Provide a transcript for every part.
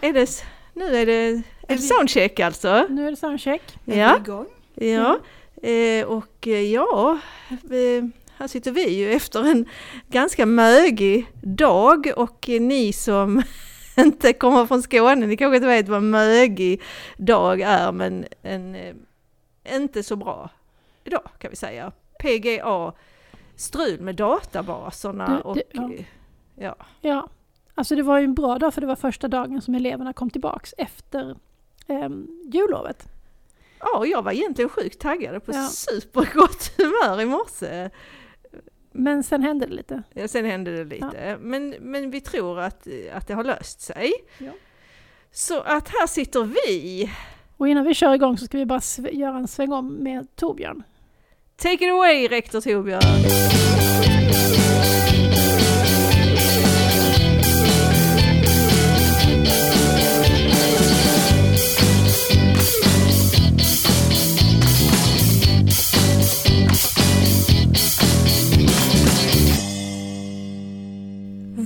Är det, nu är det, är det soundcheck alltså? Nu är det soundcheck. Ja. Ja, eh, och eh, ja, vi, här sitter vi ju efter en ganska mögig dag och ni som inte kommer från Skåne, ni kanske inte vet vad mögig dag är men en eh, inte så bra idag kan vi säga. PGA strul med databaserna Det- det- och ja. eh, ja. Ja, alltså det var ju en bra dag för det var första dagen som eleverna kom tillbaks efter um, jullovet. Ja, jag var egentligen sjukt taggad på Ja. supergott humör i morse. Men sen hände det lite. Ja, sen hände det lite. Men, men vi tror att, att det har löst sig. Ja. Så att här sitter vi. Och innan vi kör igång så ska vi bara göra en sväng om med Torbjörn. Take it away rektor Torbjörn.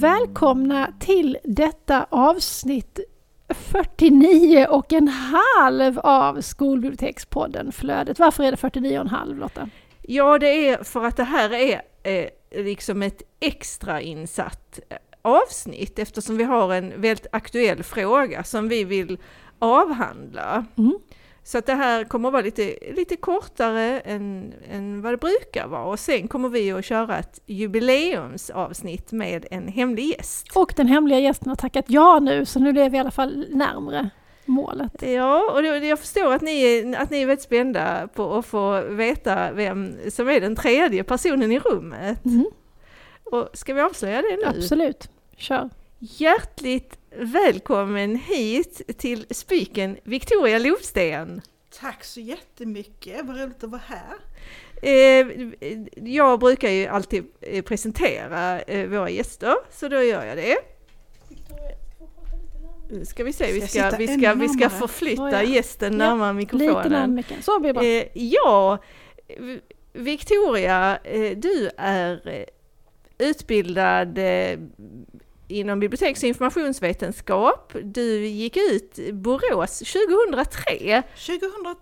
Välkomna till detta avsnitt 49 och en halv av Skolbibliotekspodden Flödet. Varför är det 49 och en halv Lotta? Ja, det är för att det här är eh, liksom ett extra insatt eh, avsnitt eftersom vi har en väldigt aktuell fråga som vi vill avhandla. Mm. Så att det här kommer att vara lite, lite kortare än, än vad det brukar vara och sen kommer vi att köra ett jubileumsavsnitt med en hemlig gäst. Och den hemliga gästen har tackat ja nu så nu är vi i alla fall närmre målet. Ja, och jag förstår att ni, att ni är väldigt spända på att få veta vem som är den tredje personen i rummet. Mm. Och ska vi avslöja det nu? Absolut, kör. Hjärtligt välkommen hit till spiken Victoria Lovsten. Tack så jättemycket, vad roligt att vara här. Eh, jag brukar ju alltid eh, presentera eh, våra gäster, så då gör jag det. Nu ska vi se, vi Ska vi ska, vi ska förflytta gästen närmare mikrofonen. Så blir det bra. Ja, Victoria, du är utbildad inom biblioteks och informationsvetenskap. Du gick ut Borås 2003. 2000,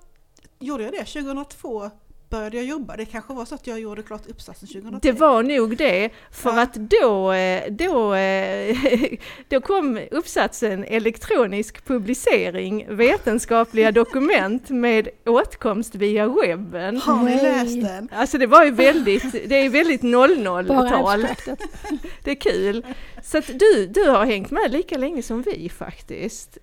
gjorde jag det? 2002 började jag jobba. Det kanske var så att jag gjorde klart uppsatsen 2003. Det var nog det, för Ja. att då, eh, då, eh, då kom uppsatsen elektronisk publicering, vetenskapliga dokument med åtkomst via webben. Har ni läst den? Alltså det var ju väldigt, det är väldigt Bara 00-tal. abstraktet. Det är kul. Så att du, du har hängt med lika länge som vi faktiskt.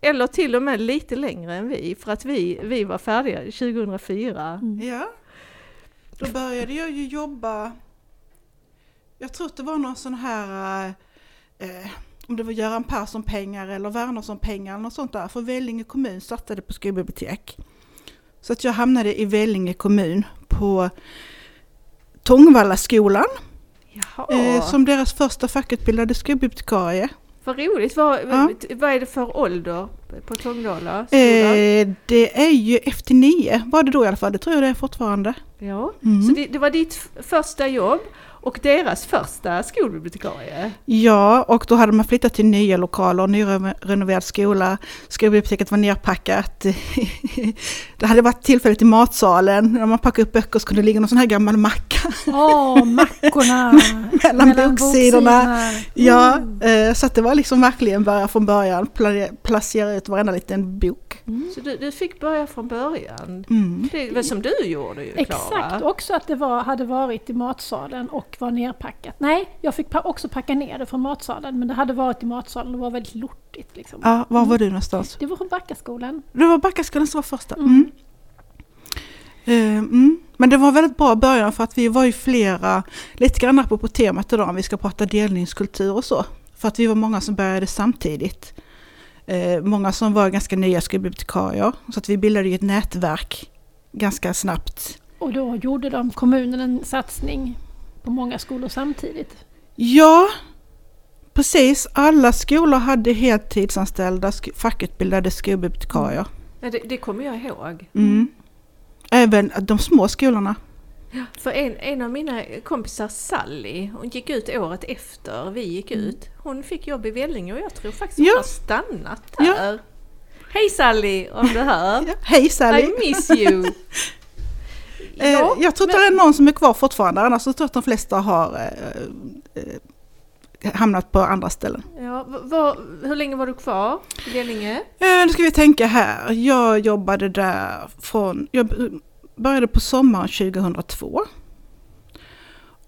Eller till och med lite längre än vi, för att vi, vi var färdiga 2004. Mm. Ja. Då började jag ju jobba, jag tror att det var någon sån här, eh, om det var Göran Persson-pengar eller Wernersson-pengar eller något sånt där, för Vellinge kommun satsade på skolbibliotek. Så att jag hamnade i Vellinge kommun på Tångvallaskolan Jaha, eh, som deras första fackutbildade skolbibliotekarie. Vad roligt. Vad, Ja. vad är det för ålder på Tångdala? Eh, det är ju efter nio, var det då i alla fall, det tror jag det är fortfarande. Ja. Mm. Så det, det var ditt första jobb och deras första skolbibliotekarie? Ja, och då hade man flyttat till nya lokaler, nyrenoverad skola, skolbiblioteket var nerpackat. det hade varit tillfälligt i matsalen, när man packade upp böcker så kunde det ligga någon sån här gammal macka Åh, mackorna! mellan boksidorna. Ja, Mm. eh, så att det var liksom verkligen bara från början, pla- placera ut varenda liten bok. Mm. Så du, du fick börja från början? Mm. Det var som du gjorde ju Klara. Exakt, också att det var, hade varit i matsalen och var nerpackat. Nej, jag fick också packa ner det från matsalen, men det hade varit i matsalen och var väldigt lortigt. Liksom. Ja, var var du någonstans? Det var från Backaskolan. Det var Backaskolan som var första. Mm. Mm. Eh, mm. Men det var väldigt bra början för att vi var ju flera, lite grann på, på temat idag om vi ska prata delningskultur och så. För att vi var många som började samtidigt. Eh, många som var ganska nya skolbibliotekarier. Så att vi bildade ju ett nätverk ganska snabbt. Och då gjorde de kommunen en satsning på många skolor samtidigt. Ja, precis. Alla skolor hade heltidsanställda fackutbildade skolbibliotekarier. Ja, det, det kommer jag ihåg. Mm. Även de små skolorna. För en, en av mina kompisar Sally, hon gick ut året efter vi gick ut. Hon fick jobb i Vellinge och jag tror faktiskt hon Ja. har stannat Ja. där. Hej Sally om du hör! Ja, hej Sally! I miss you! Eh, Ja, jag tror att men- det är någon som är kvar fortfarande, annars så tror jag att de flesta har eh, eh, hamnat på andra ställen. Ja, v- vad- hur länge var du kvar i Vellinge? Eh, nu ska vi tänka här. Jag jobbade där från, jag började på sommaren 2002.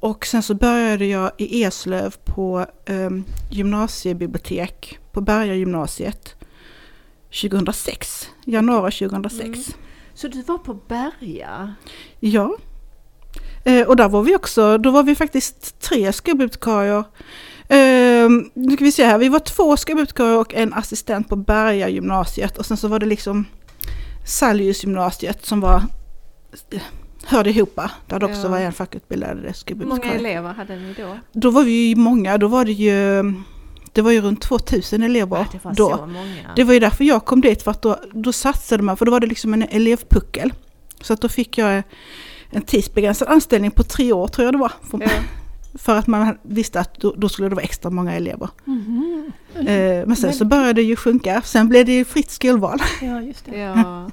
Och sen så började jag i Eslöv på eh, gymnasiebibliotek på Berga gymnasiet 2006, januari 2006. Mm. Så du var på Berga? Ja. Eh, och där var vi också, då var vi faktiskt tre skolbibliotekarier. Eh, nu ska vi se här, vi var två skolbibliotekarier och en assistent på Berga gymnasiet och sen så var det liksom Sallius gymnasiet som var eh, hörde ihop, där det också Ja. var en fackutbildad Hur många elever hade ni då? Då var vi ju många, då var det ju, det var ju runt 2000 elever det var då. så många. Det var ju därför jag kom dit, för att då, då satsade man, för då var det liksom en elevpuckel. Så att då fick jag en tidsbegränsad anställning på tre år tror jag det var. För, Ja. för att man visste att då, då skulle det vara extra många elever. Mhm. Eh, men sen Men- så började det ju sjunka, sen blev det ju fritt skolval. Ja, just det. Ja.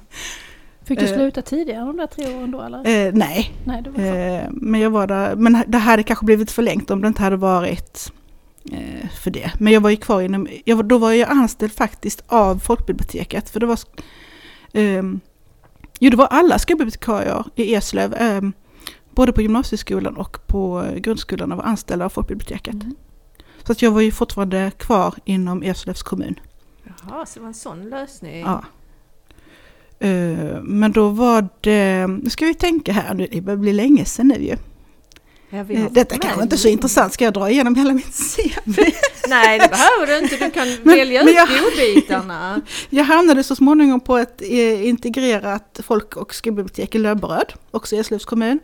Fick du Eh. sluta tidigare de där tre åren då eller? Eh, nej, Nej, det eh, men jag var där, men det hade kanske blivit förlängt om det inte hade varit för det. Men jag var ju kvar inom, jag, då var jag anställd faktiskt av folkbiblioteket, för det var ehm, Jo, det var alla skolbibliotekarier i Eslöv, ehm, både på gymnasieskolan och på eh, grundskolan var anställda av folkbiblioteket. Mm. Så att jag var ju fortfarande kvar inom Eslövs kommun. Jaha, så det var en sån lösning? Ja. Eh, men då var det, nu ska vi tänka här nu, det börjar bli länge sedan nu ju. Ja, vi Eh, har Detta kanske inte är så intressant, ska jag dra igenom hela mitt CV? Nej, det behöver du inte. Du kan Men- välja men ut jag- godbitarna. Jag hamnade så småningom på ett eh, integrerat folk och skolbibliotek i Löberöd, också i Eslövs kommun.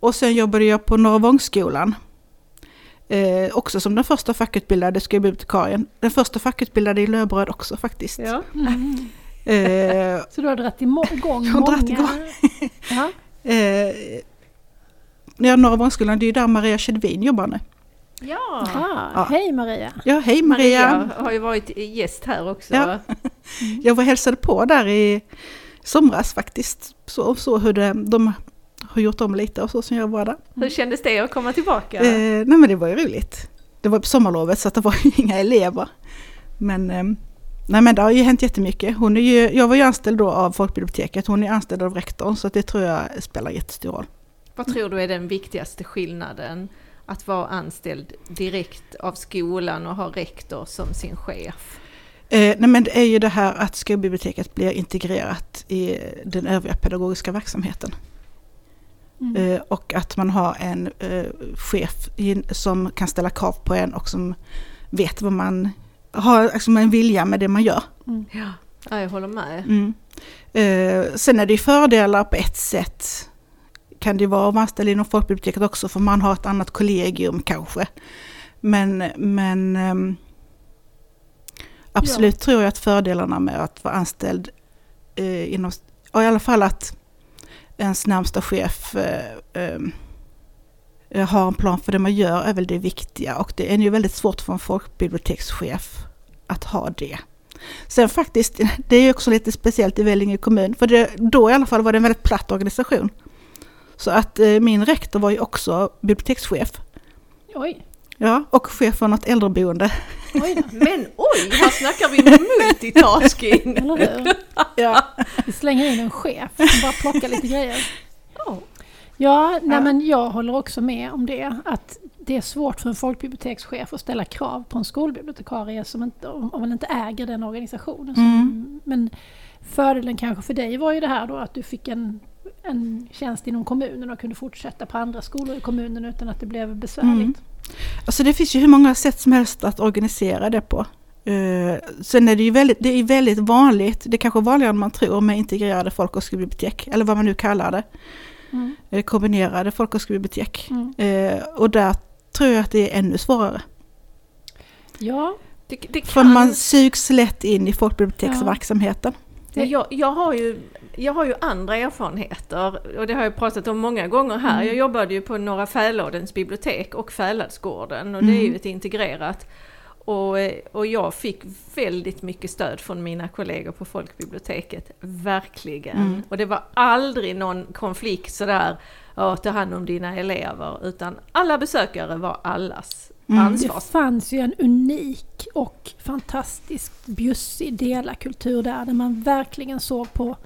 Och sen jobbade jag på Norra Vångskolan. Eh, också som den första fackutbildade skolbibliotekarien. Den första fackutbildade i Löberöd också faktiskt. Ja. Mm. Eh, Så du har dragit igång Jag har många... dragit igång. Ja. eh, ja, Norra Vångskolan, det är ju där Maria Kedvin jobbar nu. Ja. Ja. Hej Maria! Ja, hej Maria! Maria har ju varit gäst här också. Ja. Jag var hälsade på där i somras faktiskt. Så, så hur det, de har gjort om lite och så som jag var där. Hur kändes det att komma tillbaka? Eh, nej men det var ju roligt. Det var på sommarlovet så att det var ju inga elever. Men, eh, nej men det har ju hänt jättemycket. Hon är ju, jag var ju anställd då av folkbiblioteket, hon är anställd av rektorn så att det tror jag spelar jättestor roll. Vad tror du är den viktigaste skillnaden? Att vara anställd direkt av skolan och ha rektor som sin chef? Eh, nej men det är ju det här att skolbiblioteket blir integrerat i den övriga pedagogiska verksamheten. Mm. Eh, och att man har en eh, chef som kan ställa krav på en och som vet vad man har, liksom en vilja med det man gör. Mm. Ja, ja jag håller med. Mm. Eh, sen är det ju fördelar på ett sätt. Kan det vara att vara anställd inom folkbiblioteket också för man har ett annat kollegium kanske. Men, men ehm, absolut tror jag att fördelarna med att vara anställd eh, inom, och i alla fall att ens närmsta chef ehm, eh, har en plan för det man gör är väl det viktiga och det är ju väldigt svårt för en folkbibliotekschef att ha det. Sen faktiskt, det är ju också lite speciellt i Vellinge kommun, för det, då i alla fall var det en väldigt platt organisation. Så att eh, min rektor var ju också bibliotekschef. Oj, Ja, och chef för något äldreboende. oj. Men oj, här snackar vi multitasking! Eller hur? Ja. Vi slänger in en chef som bara plockar lite grejer. Ja. Ja, nej Ja. men jag håller också med om det. Att det är svårt för en folkbibliotekschef att ställa krav på en skolbibliotekarie som inte, om man inte äger den organisationen. Som, Mm. Men fördelen kanske för dig var ju det här då att du fick en, en tjänst inom kommunen och kunde fortsätta på andra skolor i kommunen utan att det blev besvärligt. Mm. Alltså det finns ju hur många sätt som helst att organisera det på. Uh, sen är det ju väldigt, det är väldigt vanligt, det är kanske vanligare än man tror, med integrerade folk och skolbibliotek, eller vad man nu kallar det. Mm. Eh, kombinerade folk och skolbibliotek. Mm. Eh, och där tror jag att det är ännu svårare. Ja, Det, det För kan... man sugs lätt in i folkbiblioteksverksamheten. Men Jag, jag, har ju, jag har ju andra erfarenheter och det har jag pratat om många gånger här. Mm. Jag jobbade ju på Norra Fäladens bibliotek och Fäladsgården och det är ju Mm. ett integrerat. Och, och jag fick väldigt mycket stöd från mina kollegor på folkbiblioteket, verkligen. Mm. Och det var aldrig någon konflikt sådär, ja, ta hand om dina elever, utan alla besökare var allas Mm. Det ansvar. fanns ju en unik och fantastiskt bjussig delakultur där, där man verkligen såg på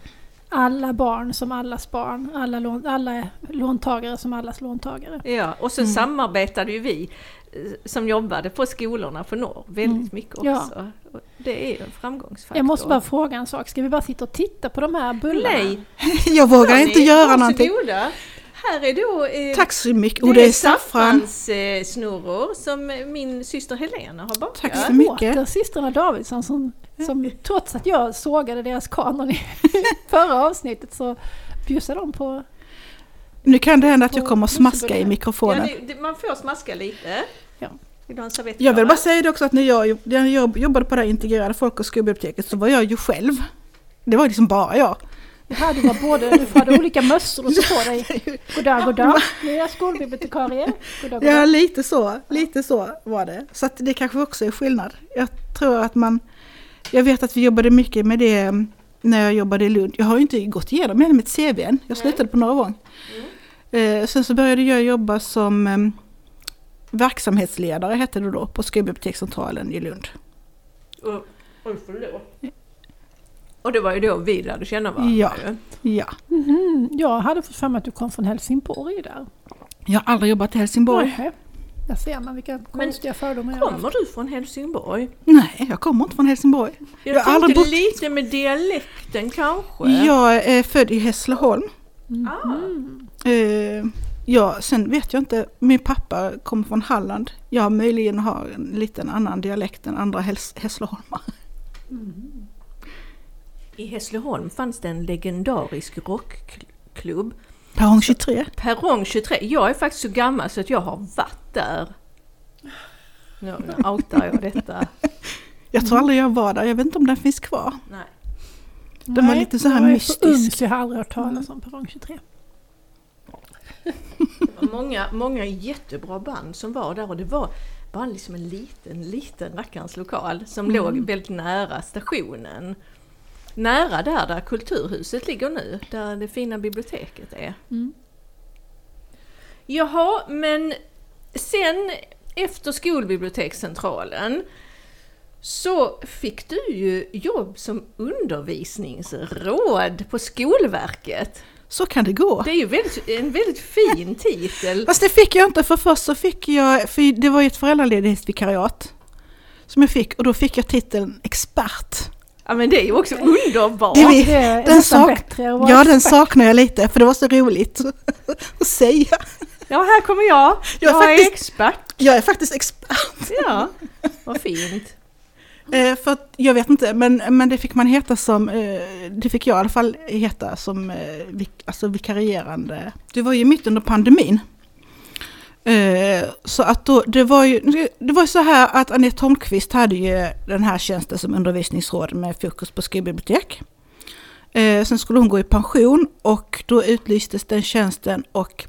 alla barn som allas barn, alla, lån, alla låntagare som allas låntagare. Ja, och så Mm. samarbetade ju vi eh, som jobbade på skolorna på norr väldigt Mm. mycket Ja. också. Och Det är ju en framgångsfaktor. Jag måste bara fråga en sak, ska vi bara sitta och titta på de här bullarna? Nej, Jag vågar inte göra någonting. Här är då... Eh, Tack så mycket. Och det är saffran. eh, snurror som min syster Helena har bakat. Tack så mycket. åter systrarna Davidsson som, som trots att jag sågade deras kanon i förra avsnittet så bjussade de på... Nu kan det hända att jag kommer att smaska i. Ja, mikrofonen. det, det, man får smaska lite. Ja. Du Jag vill bara säga det också att när jag, när jag jobbade på det här integrerade folk och skolbiblioteket så var jag ju själv. Det var liksom bara jag. Du hade, var både, du hade olika mössor och så på dig. Goddag, goddag. Nu är jag skolbibliotekarie. Goddag, Ja, goddag. lite så. Lite så var det. Så att det kanske också är skillnad. Jag tror att man... Jag vet att vi jobbade mycket med det mm, när jag jobbade i Lund. Jag har ju inte gått igenom hela mitt CV än. Jag slutade på Norrvång. Eh, sen så började jag jobba som eh, verksamhetsledare, hette det då, på Skolbibliotekscentralen i Lund. Oj, förlåt. Och det var ju då vi lärde känna varandra. Ja. Ja. Mhm, Jag hade fått för mig att du kom från Helsingborg där. Jag har aldrig jobbat i Helsingborg. Nähä. Där ser man vilka konstiga fördomar jag. Kommer du från Helsingborg? Nej, jag kommer inte från Helsingborg. Jag, Jag har aldrig bott- lite med dialekten kanske. Jag är född i Hässleholm. Mhm. Eh, ja, sen vet jag inte, min pappa kommer från Halland. Jag möjligen har en liten annan dialekt än andra Häss- Hässleholmar. I Hässleholm fanns det en legendarisk rockklubb. Perrong 23. Perrong 23. Jag är faktiskt så gammal så att jag har varit där. Nu outar jag detta. Jag tror aldrig jag var där, jag vet inte om den finns kvar. Nej. Den var Nej, lite så här jag är mystisk. så ung så jag har aldrig hört talas om Perrong 23. Det var många, många jättebra band som var där och det var bara liksom en liten, liten rackarns lokal som låg väldigt nära stationen. Nära där, där Kulturhuset ligger nu, där det fina biblioteket är. Mm. Jaha, men sen efter skolbibliotekscentralen så fick du ju jobb som undervisningsråd på Skolverket. Så kan det gå. Det är ju väldigt, en väldigt fin titel. Fast det fick jag inte, för först så fick jag, för det var ju ett föräldraledighetsvikariat som jag fick och då fick jag titeln expert. Ja men det är ju också underbart. Det är den sak- Ja, den saknar jag lite för det var så roligt att säga. Ja, här kommer jag. Jag Jag, är är faktiskt- expert. Jag är faktiskt expert. Ja, vad fint. Eh, för att, jag vet inte, men, men det fick man heta som, eh, det fick jag i alla fall heta som eh, vik, alltså vikarierande. Det var ju mitt under pandemin. Eh, så att då, det var ju, det var så här att Anette Holmqvist hade ju den här tjänsten som undervisningsråd med fokus på skolbibliotek. Eh, sen skulle hon gå i pension och då utlystes den tjänsten och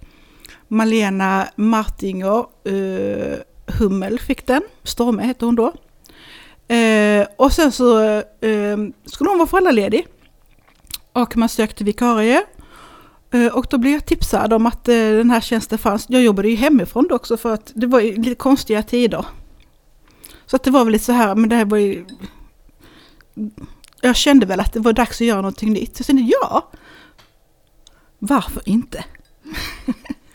Malena Martinger eh, Hummel fick den, Storme hette hon då. Eh, och sen så eh, skulle hon vara föräldraledig. Och man sökte vikarie. Eh, och då blev jag tipsad om att eh, den här tjänsten fanns. Jag jobbade ju hemifrån då också för att det var ju lite konstiga tider. Så att det var väl lite så här, men det här var ju... Jag kände väl att det var dags att göra någonting nytt. Så jag kände, ja, varför inte?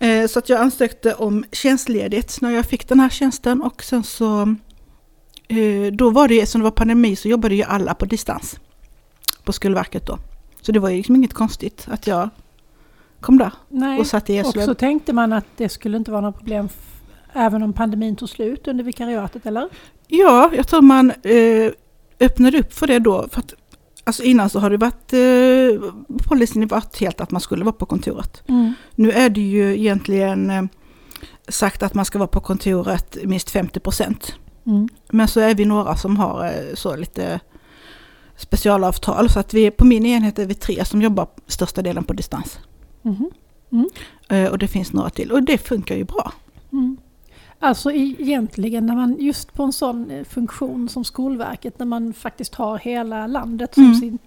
Eh, Så att jag ansökte om tjänstledigt när jag fick den här tjänsten och sen så eh, då var det ju, som det var pandemi så jobbade ju alla på distans på Skolverket då. Så det var ju liksom inget konstigt att jag kom där Nej, och satt i och Eslöv. så tänkte man att det skulle inte vara något problem även om pandemin tog slut under vikariatet, eller? Ja, jag tror man eh, öppnade upp för det då. För att, alltså innan så har det varit, eh, policyn varit helt att man skulle vara på kontoret. Nu är det ju egentligen eh, sagt att man ska vara på kontoret minst 50 procent. Mm. Men så är vi några som har eh, så lite specialavtal. Så att vi, på min enhet är vi tre som jobbar största delen på distans. Mhm. Eh, och det finns några till och det funkar ju bra. Alltså egentligen när man just på en sån eh, funktion som Skolverket när man faktiskt har hela landet som Mm. sin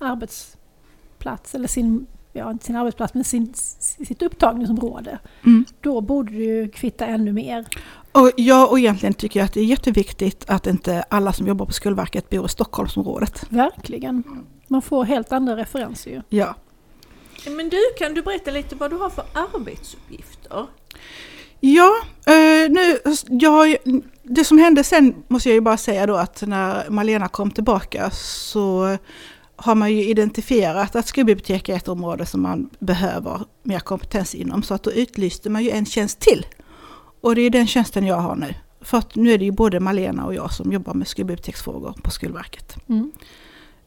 arbetsplats eller sin, ja inte sin arbetsplats men sin, sitt upptagningsområde. Mm. Då borde det ju kvitta ännu mer. Och jag och egentligen tycker jag att det är jätteviktigt att inte alla som jobbar på Skolverket bor i Stockholmsområdet. Verkligen. Man får helt andra referenser ju. Ja. Men du, kan du berätta lite vad du har för arbetsuppgifter? Ja, eh, nu, jag, det som hände sen måste jag ju bara säga då att när Malena kom tillbaka så har man ju identifierat att skolbibliotek är ett område som man behöver mer kompetens inom. Så att då utlyste man ju en tjänst till. Och det är den tjänsten jag har nu. För att nu är det ju både Malena och jag som jobbar med skolbiblioteksfrågor på Skolverket. Mm.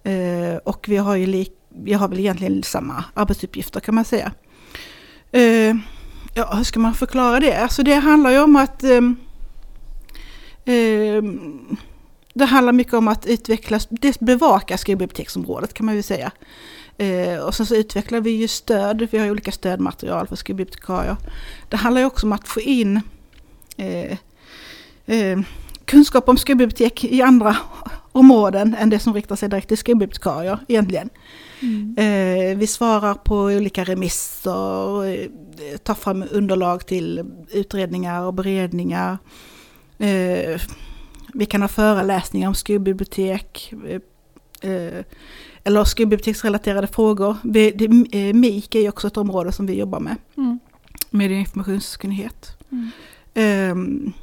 Eh, och vi har ju lik, vi har väl egentligen samma arbetsuppgifter kan man säga. Eh, ja, hur ska man förklara det? Alltså det handlar ju om att ehm, ehm, det handlar mycket om att utveckla, dels bevaka skolbiblioteksområdet kan man ju säga. Eh, och sen så utvecklar vi ju stöd, vi har ju olika stödmaterial för skolbibliotekarier. Det handlar ju också om att få in eh, eh, kunskap om skolbibliotek i andra områden än det som riktar sig direkt till skolbibliotekarier egentligen. Mm. Eh, vi svarar på olika remisser, eh, tar fram underlag till utredningar och beredningar. Eh, vi kan ha föreläsningar om skolbibliotek eller skolbiblioteksrelaterade frågor. MIK är också ett område som vi jobbar med, Mm. med informationskunnighet. Mm. Ehm,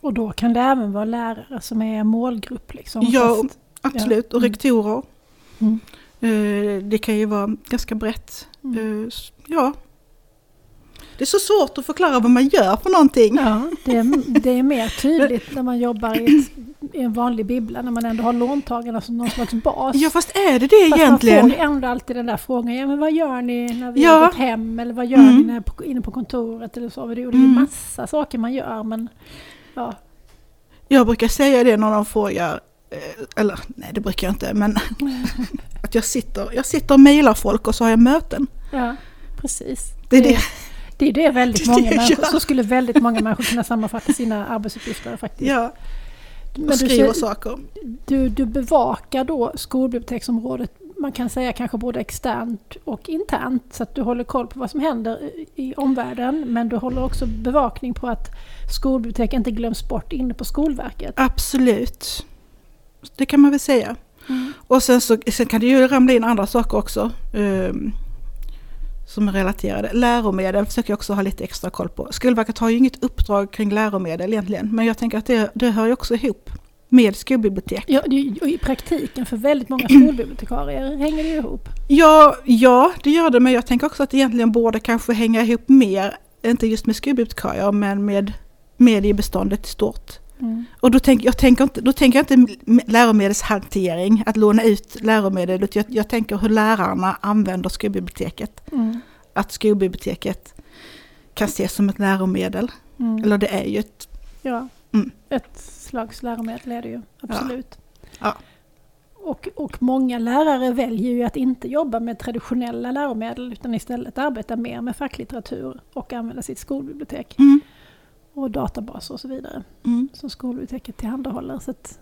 Och då kan det även vara lärare som är målgrupp liksom. Ja, Fast- absolut, och Mm. rektorer. Mm. Eh, det kan ju vara ganska brett. Mm. Eh, ja. Det är så svårt att förklara vad man gör för någonting. Ja, det är, det är mer tydligt när man jobbar i, ett, i en vanlig bibbla, när man ändå har låntagarna som någon slags bas. Ja fast är det det Fast egentligen? man får ändå alltid den där frågan, ja men vad gör ni när vi Ja. har gått hem? Eller vad gör Mm. ni när, inne på kontoret? Eller så. Det är Mm. massa saker man gör men ja, Jag brukar säga det när de frågar, eh, eller nej det brukar jag inte, men att jag sitter, jag sitter och mejlar folk och så har jag möten. ja precis. Det är det. det är det väldigt många det, människor, så skulle väldigt många människor kunna sammanfatta sina arbetsuppgifter faktiskt. Ja, Men och du, skriver saker. du, du bevakar då skolbiblioteksområdet, man kan säga kanske både externt och internt, så att du håller koll på vad som händer i, i omvärlden, men du håller också bevakning på att skolbibliotek inte glöms bort inne på Skolverket. Absolut. Det kan man väl säga. Mm. Och sen, så, sen kan det ju ramla in andra saker också. ehm, som är relaterade. Läromedel försöker jag också ha lite extra koll på. Skolverket har ju inget uppdrag kring läromedel egentligen. Men jag tänker att det, det hör ju också ihop med skolbibliotek. Ja, och i praktiken för väldigt många skolbibliotekarier hänger det ju ihop. Ja, ja, det gör det. Men jag tänker också att det egentligen borde kanske hänga ihop mer, inte just med skolbibliotekarier, men med mediebeståndet i stort. Mm. Och då, tänk, jag tänker inte, då tänker jag inte läromedelshantering, att låna ut läromedel, utan jag, jag tänker hur lärarna använder skolbiblioteket. Mm. Att skolbiblioteket kan ses som ett läromedel. Mm. Eller det är ju ett... Ja, Mm. ett slags läromedel är det ju, absolut. Ja. Och, och många lärare väljer ju att inte jobba med traditionella läromedel utan istället arbeta mer med facklitteratur och använda sitt skolbibliotek Mm, och databaser och så vidare mm. som skolbiblioteket tillhandahåller. Så att,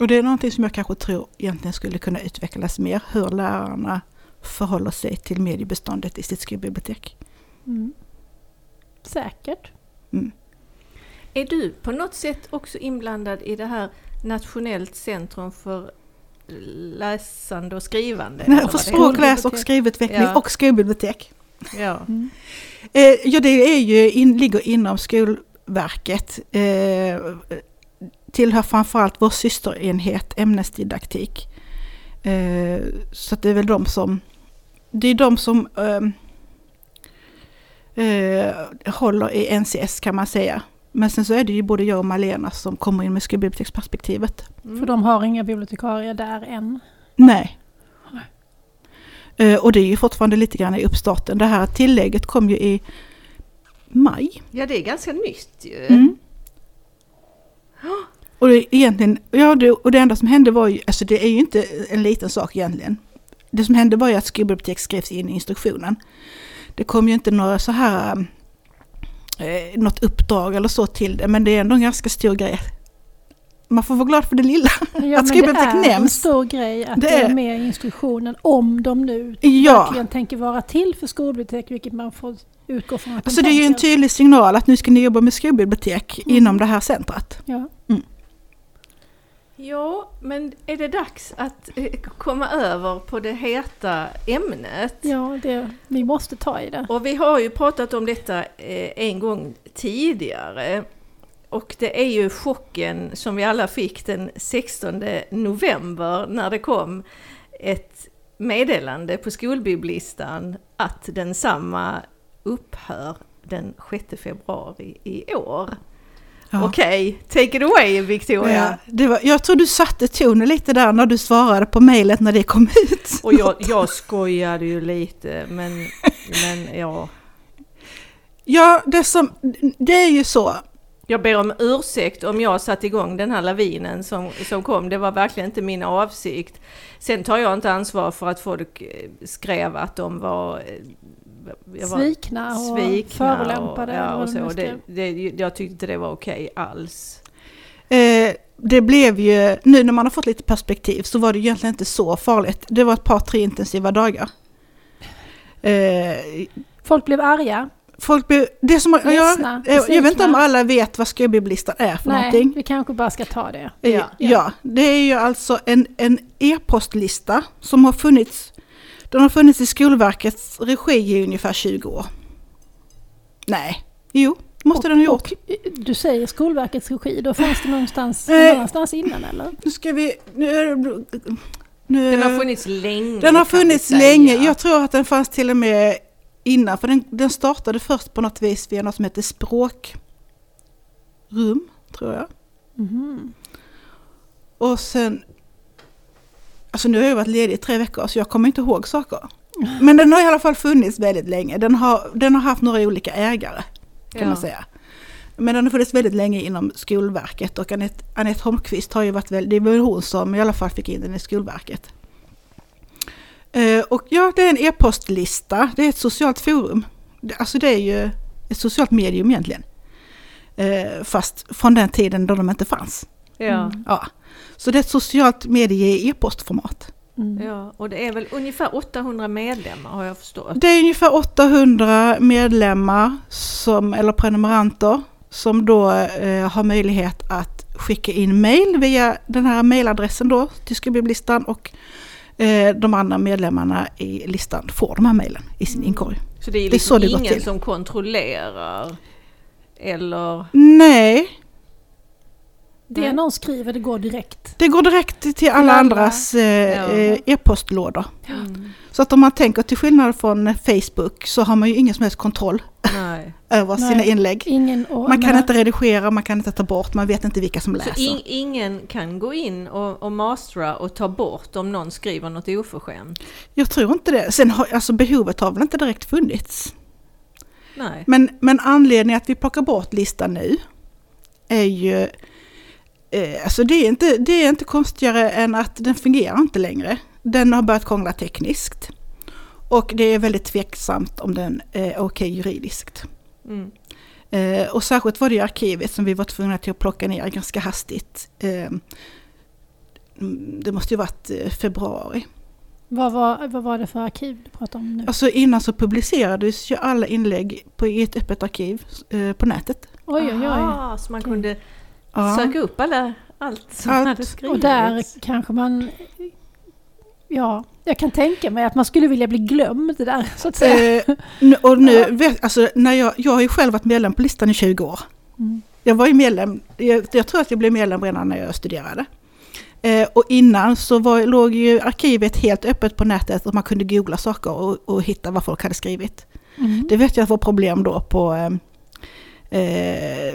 Och det är någonting som jag kanske tror egentligen skulle kunna utvecklas mer, hur lärarna förhåller sig till mediebeståndet i sitt skolbibliotek. mm. Säkert. Är du på något sätt också inblandad i det här Nationellt centrum för läsande och skrivande? Nej, för språk, läs och skrivutveckling Ja. och skolbibliotek. Ja. Mm. Eh, ja, det är ju in, ligger inom Skolverket. Eh, tillhör framförallt vår systerenhet ämnesdidaktik. Eh, så att det är väl de som, det är de som ehm, eh, håller i NCS kan man säga. Men sen så är det ju både jag och Malena som kommer in med skolbiblioteksperspektivet. Mm. För de har inga bibliotekarier där än. Nej. Eh, och det är ju fortfarande lite grann i uppstarten. Det här tillägget kom ju i maj. Ja, det är ganska nytt ju. Mm. Och det, egentligen, ja, det, och det enda som hände var ju, alltså det är ju inte en liten sak egentligen. Det som hände var ju att skolbibliotek skrevs in i instruktionen. Det kom ju inte några så här, eh, något uppdrag eller så till det, men det är ändå en ganska stor grej. Man får vara glad för det lilla. Ja, Att men det skolbibliotek är en nämns. stor grej att Det det är, med i instruktionen om de nu Ja. verkligen tänker vara till för skolbibliotek, vilket man får utgå från att de Alltså det är ju en tydlig signal att nu ska ni jobba med skolbibliotek Mm. inom det här centret. Ja. Ja, men är det dags att eh, komma över på det heta ämnet? Ja, det, vi måste ta i det. Och vi har ju pratat om detta eh, en gång tidigare. Och det är ju chocken som vi alla fick den 16 november när det kom ett meddelande på skolbiblistan att densamma upphör den 6 februari i år. Ja. Okej, take it away Victoria! Ja, var, jag tror du satte tonen lite där när du svarade på mejlet när det kom ut. Och jag, jag skojade ju lite men, men ja. Ja, det, som, det är ju så. Jag ber om ursäkt om jag satte igång den här lavinen som, som kom. Det var verkligen inte min avsikt. Sen tar jag inte ansvar för att folk eh, skrev att de var... eh, jag var Svikna och svikna förolämpade. Och, ja, och så. Det, det, jag tyckte inte det var okej alls. Eh, det blev ju, nu när man har fått lite perspektiv så var det egentligen inte så farligt. Det var ett par, tre intensiva dagar. Eh, Folk blev arga. Folk blev, det som, ja, Ledsna, eh, jag vet inte om alla vet vad skolbibblistan är för Nej, någonting. vi kanske bara ska ta det. Ja. ja. det är ju alltså en, en e-postlista som har funnits, den har funnits i Skolverkets regi i ungefär 20 år. Nej, jo, måste den ha gjort. Och eh, du säger Skolverkets regi, då fanns det någonstans, Eh. någon annanstans innan eller? Nu ska vi, nu, är det- nu, Den har funnits länge. Den har funnits länge. Jag tror att den fanns till och med innan. För den, den startade först på något vis via något som heter språkrum. Tror jag. Mhm. Och sen... Alltså nu har jag varit ledig i tre veckor så jag kommer inte ihåg saker. Men den har i alla fall funnits väldigt länge. Den har, den har haft några olika ägare kan Ja. man säga. Men den har funnits väldigt länge inom Skolverket och Anette, Anette Holmqvist har ju varit väldigt, det var hon som i alla fall fick in den i Skolverket. Eh, och ja, det är en e-postlista, det är ett socialt forum. Det- Alltså det är ju ett socialt medium egentligen. Eh, fast från den tiden då de inte fanns. Ja. Mm. Ja. Så det är ett socialt medie i e-postformat. Mm. ja, och det är väl ungefär 800 medlemmar har jag förstått. Det är ungefär 800 medlemmar som, eller prenumeranter som då eh, har möjlighet att skicka in mail via den här mailadressen då till skolbibblistan och de andra medlemmarna i listan får de här mailen i sin Mm. inkorg. Så det är, Det är liksom så det går ingen till. som kontrollerar eller... Nej, Det någon skriver, det går direkt. det går direkt till alla alla. andras eh, Ja. eh, e-postlådor. Mm. Så att om man tänker till skillnad från Facebook så har man ju ingen som helst kontroll Nej. Över Nej. sina inlägg. Ingen och, Man kan nej. inte redigera, man kan inte ta bort, man vet inte vilka som Så läser. in, ingen kan gå in och, och mastra och ta bort om någon skriver något oförskämt? Jag tror inte det. Sen har, alltså behovet har väl inte direkt funnits. Nej. Men, men anledningen att vi plockar bort listan nu är ju, eh, alltså det är, inte, det är inte konstigare än att den fungerar inte längre. Den har börjat krångla tekniskt. Och det är väldigt tveksamt om den är okej juridiskt. Mm. Eh, och särskilt var det i arkivet som vi var tvungna till att plocka ner ganska hastigt. Eh, det måste ju varit eh, februari. Vad var, vad var det för arkiv du pratade om nu? Alltså innan så publicerades ju alla inlägg på, i ett öppet arkiv eh, på nätet. Oj, oj, oj. Aha, så man kunde Ja. söka upp alla, allt som Allt. hade skrivits? Och där kanske man... Ja, jag kan tänka mig att man skulle vilja bli glömd där, så att säga. Eh, och nu, vet, alltså, när jag, jag har ju själv varit medlem på listan i 20 år. Mm. Jag var ju medlem, jag, jag tror att jag blev medlem redan när jag studerade. Eh, och innan så var, låg ju arkivet helt öppet på nätet och man kunde googla saker och, och hitta vad folk hade skrivit. Mm. Det vet jag var problem då på eh, eh,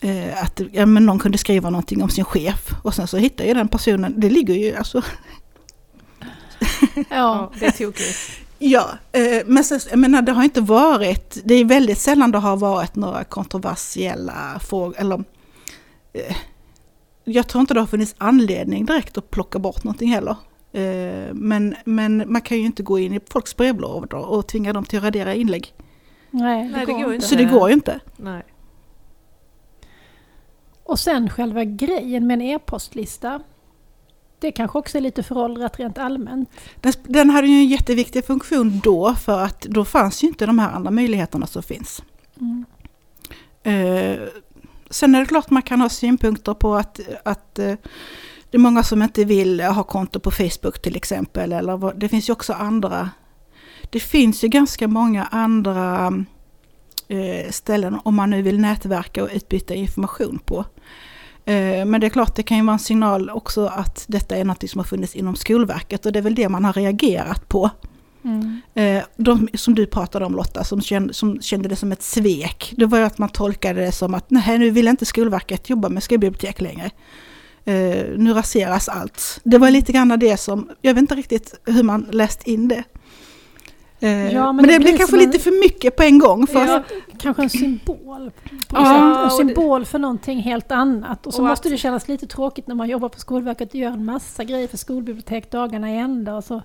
eh, att ja, men någon kunde skriva någonting om sin chef och sen så hittade ju den personen, det ligger ju alltså Ja, det är tokigt. Ja, eh, men sen, jag menar, det har inte varit, det är väldigt sällan det har varit några kontroversiella frågor, eller eh, jag tror inte det har funnits anledning direkt att plocka bort någonting heller. Eh, men, men man kan ju inte gå in i folks brevlådor och tvinga dem till att radera inlägg. Nej, Nej, det går inte. Så det går ju inte. Nej. Och sen själva grejen med en e-postlista. Det kanske också är lite föråldrat rent allmänt. Den, den hade ju en jätteviktig funktion då för att då fanns ju inte de här andra möjligheterna som finns. Mm. Eh, sen är det klart man kan ha synpunkter på att, att eh, det är många som inte vill ha konto på Facebook till exempel. Eller vad, det finns ju också andra. Det finns ju ganska många andra eh, ställen om man nu vill nätverka och utbyta information på. Eh, men det är klart det kan ju vara en signal också att detta är något som har funnits inom Skolverket och det är väl det man har reagerat på. Mm. Eh, de som du pratade om Lotta, som kände, som kände det som ett svek, det var ju att man tolkade det som att nej, nu vill inte Skolverket jobba med skolbibliotek längre. Eh, nu raseras allt. Det var lite grann det som, jag vet inte riktigt hur man läst in det. Ja, men men, det det blir kanske en- lite för mycket på en gång. För Ja, kanske en symbol. På Ja, en symbol för någonting helt annat. Och så Och måste att- det kännas lite tråkigt när man jobbar på Skolverket och gör en massa grejer för skolbibliotek dagarna i ända. Och så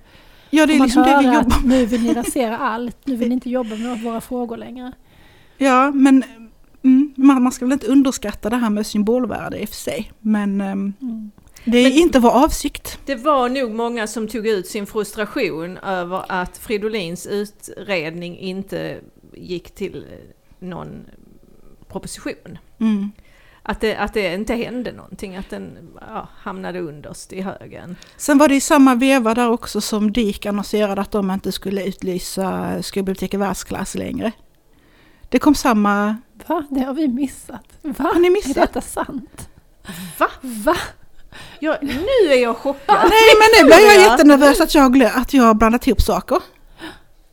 ja, det är liksom det vi jobbar att nu vill ni rasera allt. Nu vill ni inte jobba med våra frågor längre. Ja, men mm, man, ska väl inte underskatta det här med symbolvärde i och för sig. Men ehm, Mm. det är Men- inte vår avsikt. Det var nog många som tog ut sin frustration över att Fridolins utredning inte gick till någon proposition. Mm. Att det, att det inte hände någonting, att den ja, hamnade underst i högen. Sen var det i samma veva där också som DIK annonserade att de inte skulle utlysa skolbibliotek i världsklass längre. Det kom samma... Va? Det har vi missat. Va? Har ni Är missat? detta sant? Va? Va? Ja, nu är jag chockad. Nej, men nu blir jag Ja. jättenervös att jag, att jag har blandat ihop saker.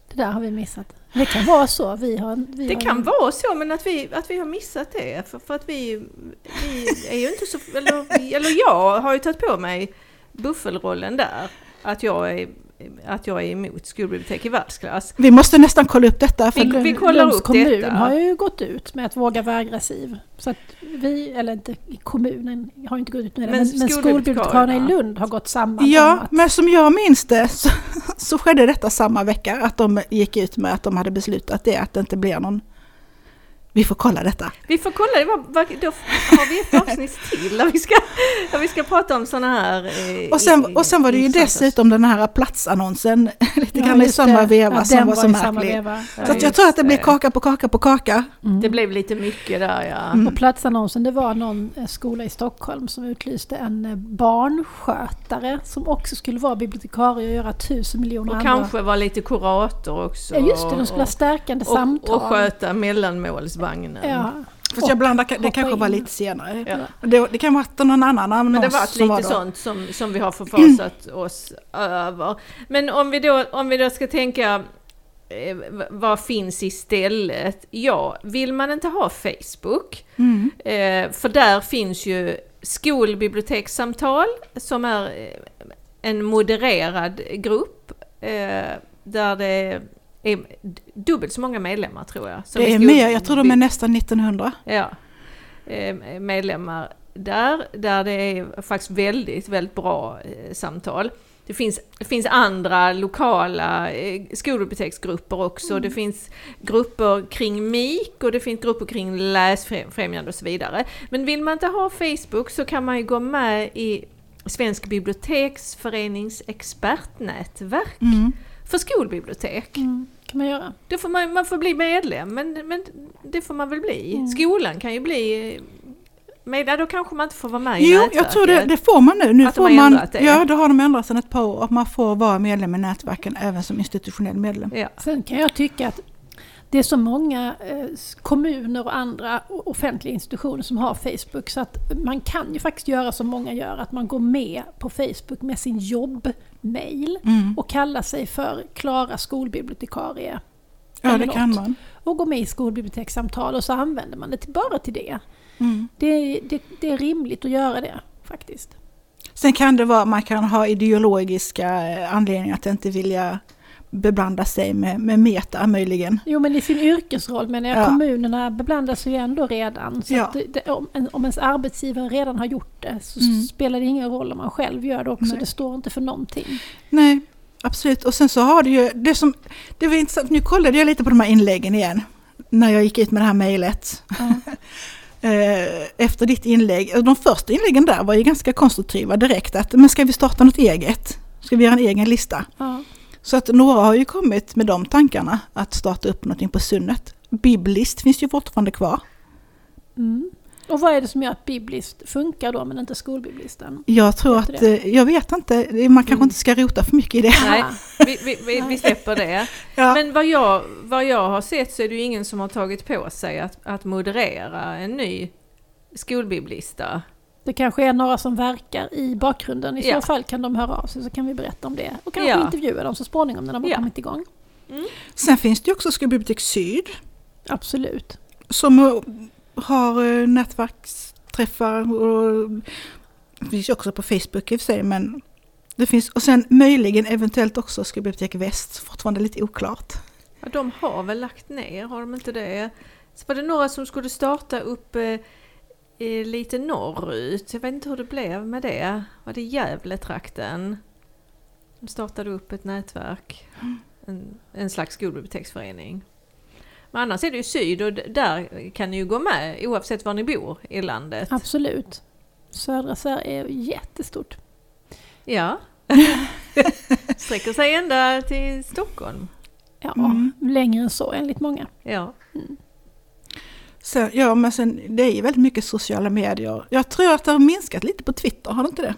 Det där har vi missat. Det kan vara så. Vi har, vi Det har, kan vara så, men att vi, att vi har missat det. För, för att vi, vi är ju inte så... Eller, eller jag har ju tagit på mig buffelrollen där. Att jag är, att jag är emot skolbibliotek i världsklass. Vi måste nästan kolla upp detta. För Vi- vi kollar Lunds upp kommun detta. har ju gått ut med att våga vara aggressiv. Så att vi, eller inte kommunen har inte gått ut med det, Men men, skolbibliotekarierna. i Lund har gått samman Ja, men som jag minns det så, så skedde detta samma vecka. Att de gick ut med att de hade beslutat det, att det inte blir någon... Vi får kolla detta. Vi får kolla, det var, då har vi ett avsnitt till där vi ska, där vi ska prata om sådana här... eh, Och sen, i- och sen var det ju dessutom den här platsannonsen lite Ja, grann i samma det. veva Ja, som den var så i samma märklig. veva. Ja, Så att jag tror att det det. kaka på kaka på kaka. Mm. Det blev lite mycket där ja. Mm. Och platsannonsen, det var någon eh, skola i Stockholm som utlyste en eh, barnskötare som också skulle vara bibliotekarie och göra tusen miljoner Och andra. kanske var lite kurator också. Ja just det, de skulle ha och, stärkande och, samtal. och sköta mellanmålsvagnen. Ja. Fast jag blandar, det kanske var in. lite senare. Ja. Det, det kan vara att någon annan annons Men det var lite då. sånt som, som vi har förfasat oss över. Men om vi då, om vi då ska tänka eh, vad finns istället? Ja, vill man inte ha Facebook, Mm. eh, för där finns ju skolbibliotekssamtal som är eh, en modererad grupp eh, där det är dubbelt så många medlemmar tror jag. Det är mer, jag tror de är nästan 1900. Ja, eh, medlemmar där, där det är faktiskt väldigt, väldigt bra eh, samtal. Det finns, det finns andra lokala eh, skolbiblioteksgrupper också. Det finns grupper kring MIK och det finns grupper kring läsfrämjande och så vidare. Men vill man inte ha Facebook så kan man ju gå med i Svensk biblioteksförenings expertnätverk Mm. för skolbibliotek. Mm, kan man göra. Då får man, man får bli medlem, men, men det får man väl bli. Mm. Skolan kan ju bli medlem, då kanske man inte får vara med i Jo, nätverket. jag tror det, det får man nu. nu Att de får man, det. Ja, då har de ändrat sedan ett par år. Att man får vara medlem i nätverken även som institutionell medlem. Ja. Sen kan jag tycka att det är så många eh, kommuner och andra offentliga institutioner som har Facebook så att man kan ju faktiskt göra som många gör, att man går med på Facebook med sin jobbmail Mm. och kallar sig för Klara skolbibliotekarie. Ja, det kan man. Och går med i skolbibliotekssamtal och så använder man det till, bara till det. Mm. Det, det. det är rimligt att göra det faktiskt. Sen kan det vara man kan ha ideologiska eh, anledningar att inte vilja beblanda sig med, med meta möjligen. Jo men i sin yrkesroll menar jag, Ja. kommunerna beblandar sig ju ändå redan. Så Ja. det, om, en- om ens arbetsgivare redan har gjort det så Mm. spelar det ingen roll om man själv gör det också. Nej. Det står inte för någonting. Nej, absolut. Och sen så har det ju, det som, det var intressant, nu kollade jag lite på de här inläggen igen. När jag gick ut med det här mejlet. Eh, Efter ditt inlägg, de första inläggen där var ju ganska konstruktiva direkt. Att, men ska vi starta något eget? Ska vi göra en egen lista? Så att några har ju kommit med de tankarna att starta upp någonting på Sunnet. Biblist finns ju fortfarande kvar. Mm. Och vad är det som gör att biblist funkar då men inte skolbiblisten? Jag tror att, eh, jag vet inte, man kanske Mm. inte ska rota för mycket i det. Nej, vi, vi, vi, vi släpper det. Ja. Men vad jag, vad jag har sett så är det ju ingen som har tagit på sig att, att moderera en ny skolbiblista. Det kanske är några som verkar i bakgrunden. I Ja. så fall kan de höra av sig så kan vi berätta om det. Och kanske Ja. intervjua dem så småningom när de har Ja. kommit igång. Sen finns det ju också Skolbibliotek Syd Absolut. som eh, har eh, nätverksträffar och det finns ju också på Facebook i och för sig men det finns, och sen möjligen eventuellt också Skolbibliotek Väst, fortfarande lite oklart. Ja, de har väl lagt ner, har de inte det? Så var det några som skulle starta upp eh, lite norrut. Jag vet inte hur det blev med det. Var det Gävletrakten? De startade upp ett nätverk. En, en slags skolbiblioteksförening. Men annars är det ju syd och där kan ni ju gå med oavsett var ni bor i landet. Absolut. Södra Sverige är jättestort. Ja. Sträcker sig ända till Stockholm. Ja, Mm. längre än så enligt många. Ja. Sen, ja men sen det är ju väldigt mycket sociala medier. Jag tror att det har minskat lite på Twitter, har det inte det?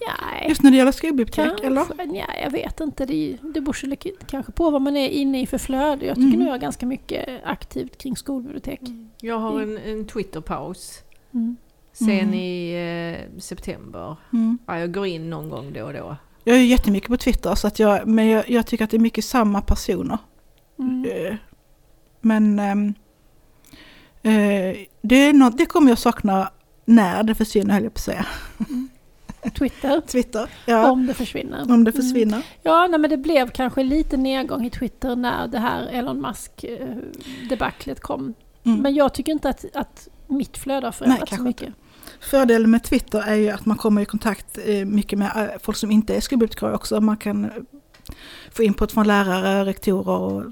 Nej, Just när det gäller skolbibliotek, eller? Nej, jag vet inte. Det, det beror kanske på vad man är inne i för flöde. Jag tycker Mm. nu jag är ganska mycket aktivt kring skolbibliotek. Jag har en, en Twitterpaus Mm. sen Mm. i eh, september. Mm. Ja, jag går in någon gång då och då. Jag är ju jättemycket på Twitter, så att jag, men jag, jag tycker att det är mycket samma personer. Mm. Eh, Men ehm, eh, det, är något, det kommer jag sakna när det försvinner, höll jag på att säga. Twitter, Twitter, ja. om det försvinner. Om det Mm. försvinner. Ja, nej, men det blev kanske lite nedgång i Twitter när det här Elon Musk-debaclet kom. Mm. Men jag tycker inte att, att mitt flöde har förändrats så mycket. Fördelen med Twitter är ju att man kommer i kontakt eh, mycket med eh, folk som inte är skolbibliotekarier också. Man kan eh, få input från lärare, rektorer och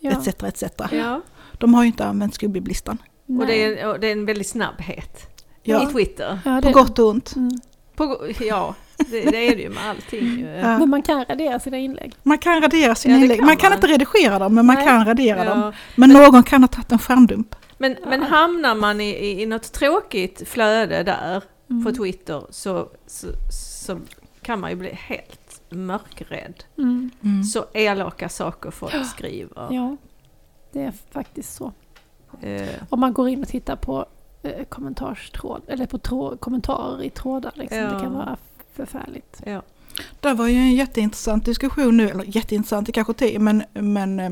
Ja. etc. etc. Ja. De har ju inte använt skolbibblistan. Och det är, och det är en väldig snabbhet Ja. i Twitter. Ja, På gott och ont. Mm. På, ja, det, det är det ju med allting. Ja. Men man kan radera sina inlägg. Man kan radera sina Ja, inlägg. kan Man kan man. inte redigera dem, men man Nej. kan radera Ja. dem. Men någon kan ha tagit en skärmdump. Men, men hamnar man i, i, i något tråkigt flöde där Mm. på Twitter så, så, så kan man ju bli helt mörkrädd. Mm. Så elaka saker folk skriver. Ja, det är faktiskt så. Eh, Om man går in och tittar på eh, kommentarstråd, eller på trå- kommentarer i trådar. Liksom. Ja. Det kan vara förfärligt. ja. Det var ju en jätteintressant diskussion nu, eller jätteintressant, det kanske är, men, men eh,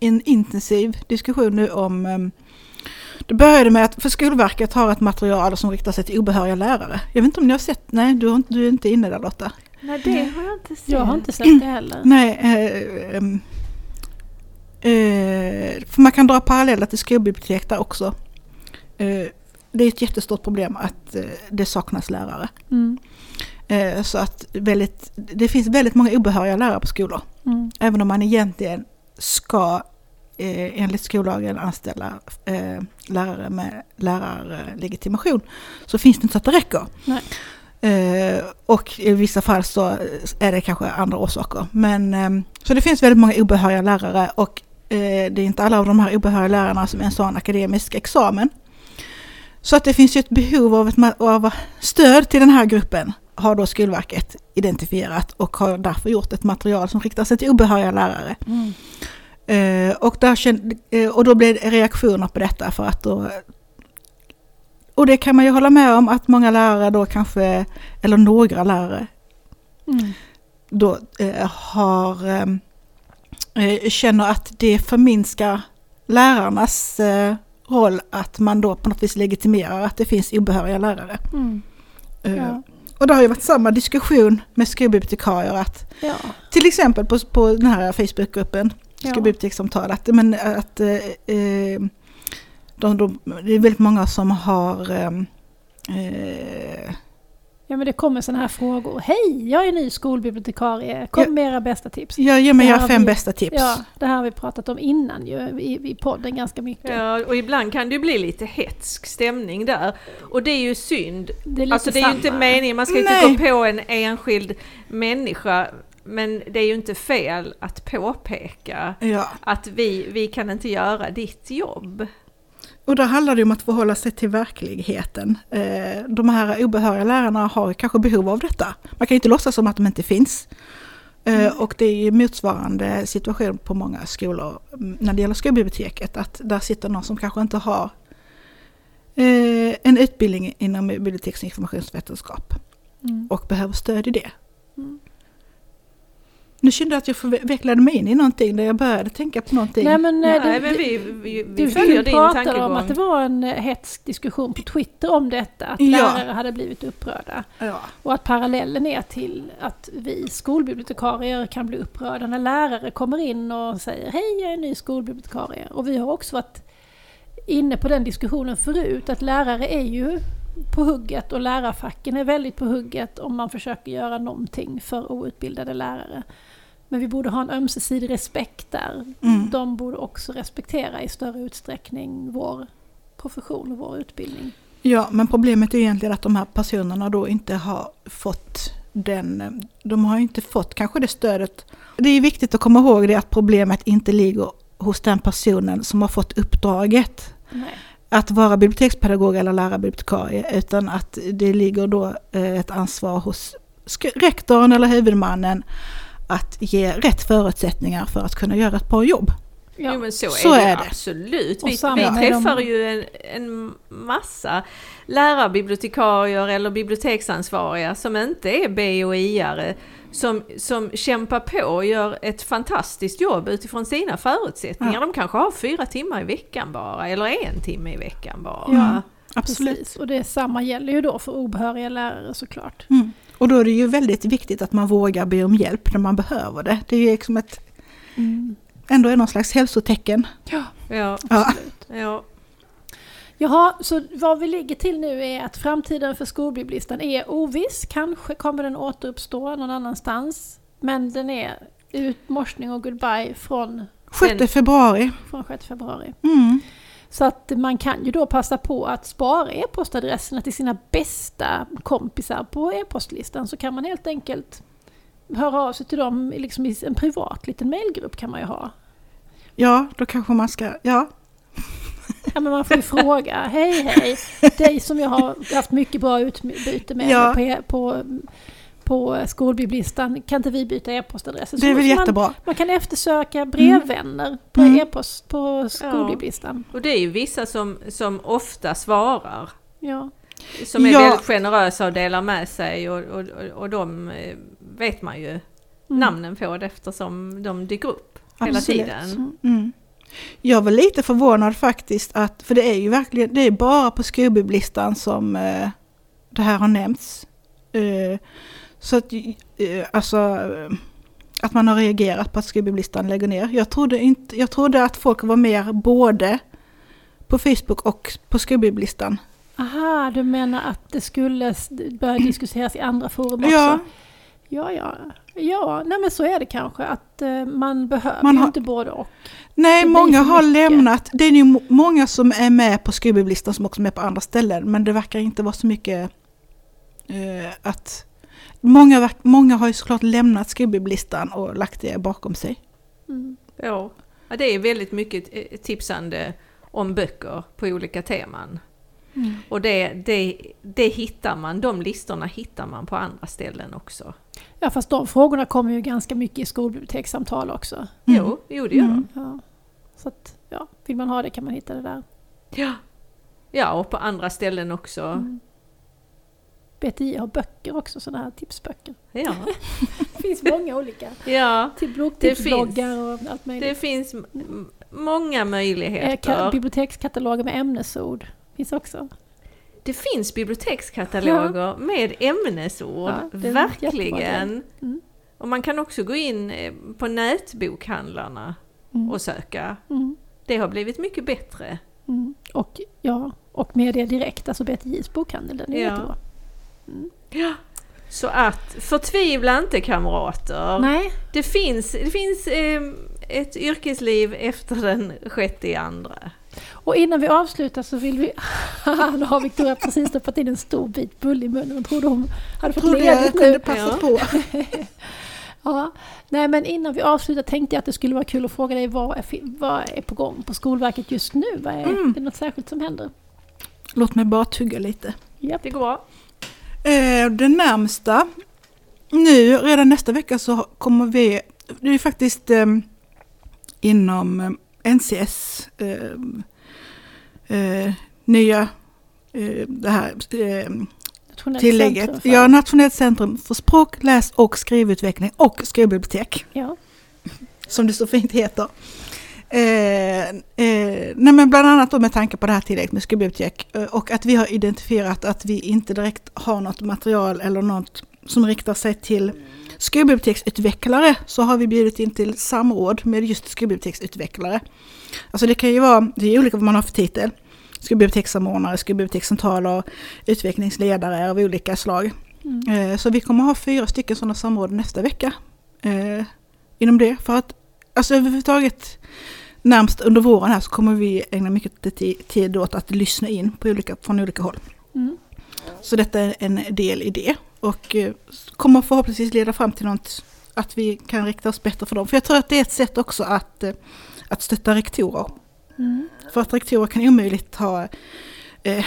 en intensiv diskussion nu om eh, det började med att för Skolverket har ett material som riktar sig till obehöriga lärare. Jag vet inte om ni har sett, nej du är inte inne där Lotta. Nej, det har jag inte sett. Jag har inte sett det heller. Nej, eh, ehm, eh, för man kan dra paralleller till skolbibliotek där också. Eh, det är ett jättestort problem att eh, det saknas lärare. Mm. Eh, så att väldigt, det finns väldigt många obehöriga lärare på skolor. Mm. Även om man egentligen ska eh, enligt skollagen anställa eh, lärare med lärarlegitimation så finns det inte så att det räcker. Nej. Eh, och i vissa fall så är det kanske andra orsaker. Men, eh, så det finns väldigt många obehöriga lärare och eh, det är inte alla av de här obehöriga lärarna som ens har en akademisk examen. Så att det finns ju ett behov av, ett, av stöd till den här gruppen har då Skolverket identifierat och har därför gjort ett material som riktar sig till obehöriga lärare. Mm. Eh, och, där och då blev det reaktioner på detta för att då och det kan man ju hålla med om att många lärare då kanske, eller några lärare, Mm. då eh, har, eh, eh, känner att det förminskar lärarnas eh, roll att man då på något vis legitimerar att det finns obehöriga lärare. Mm. Eh, Ja. Och det har ju varit samma diskussion med skolbibliotekarier att Ja. till exempel på, på den här Facebookgruppen, Ja. skolbibliotekssamtal, att, men, att eh, de, de, det är väldigt många som har ehm, eh, ja, men det kommer sådana här frågor. Hej, jag är ny skolbibliotekarie. Kom Ja. med era bästa tips. jag ger mig era har fem vi- bästa tips. Ja, det här har vi pratat om innan ju, i, i podden ganska mycket. Ja, och ibland kan det ju bli lite hetsk stämning där. Och det är ju synd. Det är Alltså det är ju inte meningen, man ska ju Nej. inte gå på en enskild människa. Men det är ju inte fel att påpeka Ja. att vi, vi kan inte göra ditt jobb. Och då handlar det om att förhålla sig till verkligheten. Eh, De här obehöriga lärarna har kanske behov av detta. Man kan ju inte låtsas som att de inte finns. Eh, Och det är ju motsvarande situation på många skolor mm, när det gäller skolbiblioteket. Att där sitter någon som kanske inte har eh, en utbildning inom biblioteks och informationsvetenskap Mm. och behöver stöd i det. Mm. Nu kände jag att jag förvecklade mig in i någonting där jag började tänka på någonting. Nej men, eh, Nej, du, men vi, vi, vi du, följer du din tankegång. om att det var en eh, hetsk diskussion på Twitter om detta, att Ja. lärare hade blivit upprörda. Ja. Och att parallellen är till att vi skolbibliotekarier kan bli upprörda när lärare kommer in och säger Hej, jag är ny skolbibliotekarie. Och vi har också varit inne på den diskussionen förut, att lärare är ju på hugget och lärarfacken är väldigt på hugget om man försöker göra någonting för outbildade lärare. Men vi borde ha en ömsesidig respekt där. Mm. De borde också respektera i större utsträckning vår profession och vår utbildning. Ja, men problemet är egentligen att de här personerna då inte har fått den, de har inte fått kanske det stödet. Det är viktigt att komma ihåg det att problemet inte ligger hos den personen som har fått uppdraget Nej att vara bibliotekspedagog eller lärarbibliotekarie, utan att det ligger då eh, ett ansvar hos rektorn eller huvudmannen att ge rätt förutsättningar för att kunna göra ett bra jobb. Jo men så, Så är det, är det. absolut. Och Vi, vi träffar de- ju en, en massa lärarbibliotekarier eller biblioteksansvariga som inte är B och I-are som, som kämpar på och gör ett fantastiskt jobb utifrån sina förutsättningar. Ja. De kanske har fyra timmar i veckan bara, eller en timme i veckan bara. Ja. Absolut. Precis. Och det samma gäller ju då för obehöriga lärare såklart. Mm. Och då är det ju väldigt viktigt att man vågar be om hjälp när man behöver det. Det är ju liksom ett, ändå är någon slags hälsotecken. Ja, Ja. Absolut. ja. Jaha, så vad vi ligger till nu är att framtiden för skolbibblistan är oviss. Kanske kommer den återuppstå någon annanstans. Men den är utmorsning och goodbye från, 6 Men- februari. från 6 februari. Mm. Så att man kan ju då passa på att spara e-postadresserna till sina bästa kompisar på e-postlistan. Så kan man helt enkelt höra av sig till dem liksom i en privat liten mailgrupp kan man ju ha. Ja, då kanske man ska, ja. Ja, men man får ju fråga, hej hej, dig som jag har haft mycket bra utbyte med Ja. på, e- på, på skolbibblistan, kan inte vi byta e-postadresser? Det är väl man, jättebra. man kan eftersöka brevvänner på Mm. e-post på skolbibblistan. Och det är ju vissa som, som ofta svarar. Ja. Som är Ja. väldigt generösa och delar med sig och, och, och, och de eh, vet man ju Mm. namnen på det eftersom de dyker upp hela Absolut. tiden. Mm. Jag var lite förvånad faktiskt att, för det är ju verkligen, det är bara på skolbibblistan som eh, det här har nämnts. Eh, så att, eh, alltså, att man har reagerat på att skolbibblistan lägger ner. Jag trodde, inte, jag trodde att folk var mer både på Facebook och på skolbibblistan. Aha, du menar att det skulle börja diskuteras i andra forum också? Ja, ja, ja. Ja, nej men så är det kanske att eh, man behöver Man har- inte både och. nej många har mycket. lämnat, det är ju må- många som är med på skolbibblistan som också är med på andra ställen, men det verkar inte vara så mycket eh, att Många, många har ju såklart lämnat skolbibblistan och lagt det bakom sig. Mm. Ja. ja, det är väldigt mycket eh, tipsande om böcker på olika teman. Mm. Och det, det, det hittar man, de listorna hittar man på andra ställen också. Ja, fast de frågorna kommer ju ganska mycket i skolbibliotekssamtal också. Mm. Jo, jo det gör Mm. Ja. Så att, ja, vill man ha det kan man hitta det där. de. Ja. ja, och på andra ställen också. Mm. BTI har böcker också, sådana här tipsböcker. Ja, Det finns många olika. ja. Till Det boktipsbloggar och allt det möjligt. finns m- många Eh, möjligheter. bibliotekskataloger med ämnesord finns också. det finns bibliotekskataloger med ämnesord, Ja, det verkligen. Mm. Och man kan också gå in eh, på nätbokhandlarna Mm. och söka. Mm. Det har blivit mycket bättre. Mm. Och, ja, och Media Direkt, alltså BTJs bokhandel, den är Ja. jättebra. Så att förtvivla inte kamrater. Nej, Det finns, det finns eh, ett yrkesliv efter den sjätte i andra. Och innan vi avslutar så vill vi... nu har Victoria precis stoppat in en stor bit bulle i munnen och trodde hon hade fått Trodde jag ledigt kunde nu. passa Ja. på. Ja. Nej men innan vi avslutar tänkte jag att det skulle vara kul att fråga dig vad är, vad är på gång på Skolverket just nu? Vad är, Mm. är det något särskilt som händer? Låt mig bara tugga lite. Japp. Det går bra. Eh, det närmsta, nu redan nästa vecka så kommer vi, det är faktiskt eh, inom eh, NCS eh, eh, nya, eh, det här tillägget. centrum för- Ja, Nationellt centrum för språk, läs och skrivutveckling och skolbibliotek. ja. som det så fint heter. Eh, eh, nej men bland annat då med tanke på det här tillägget med skolbibliotek eh, och att vi har identifierat att vi inte direkt har något material eller något som riktar sig till skolbiblioteksutvecklare så har vi bjudit in till samråd med just skolbiblioteksutvecklare. Alltså det kan ju vara, det är olika vad man har för titel. Skolbibliotekssamordnare, skolbibliotekscentraler, utvecklingsledare av olika slag. Mm. Eh, Så vi kommer ha fyra stycken sådana samråd nästa vecka. Eh, inom det. För att alltså överhuvudtaget närmst under våren här så kommer vi ägna mycket ti- tid åt att lyssna in på olika, från olika håll. Mm. Så detta är en del i det. Och eh, kommer förhoppningsvis leda fram till något att vi kan rikta oss bättre för dem. För jag tror att det är ett sätt också att, eh, att stötta rektorer. Mm. För att rektorer kan omöjligt ha... Eh,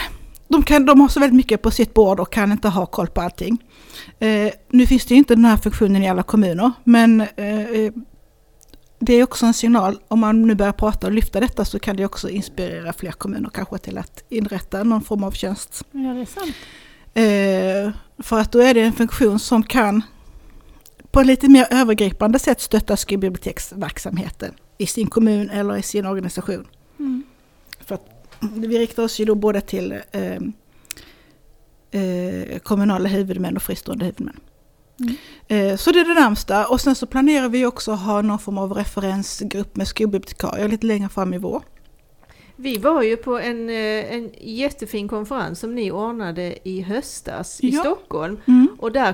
de, kan, de har så väldigt mycket på sitt bord och kan inte ha koll på allting. Eh, nu finns det ju inte den här funktionen i alla kommuner, men eh, det är också en signal. Om man nu börjar prata och lyfta detta så kan det också inspirera fler kommuner kanske till att inrätta någon form av tjänst. Ja, det är sant. Eh, för att då är det en funktion som kan på ett lite mer övergripande sätt stötta skolbiblioteksverksamheten i sin kommun eller i sin organisation. Mm. Vi riktar oss ju då både till eh, eh, kommunala huvudmän och fristående huvudmän. Mm. Eh, så det är det närmsta. Och sen så planerar vi också att ha någon form av referensgrupp med skolbibliotekarier lite längre fram i vår. Vi var ju på en, eh, en jättefin konferens som ni ordnade i höstas i Ja. Stockholm. Mm. Och där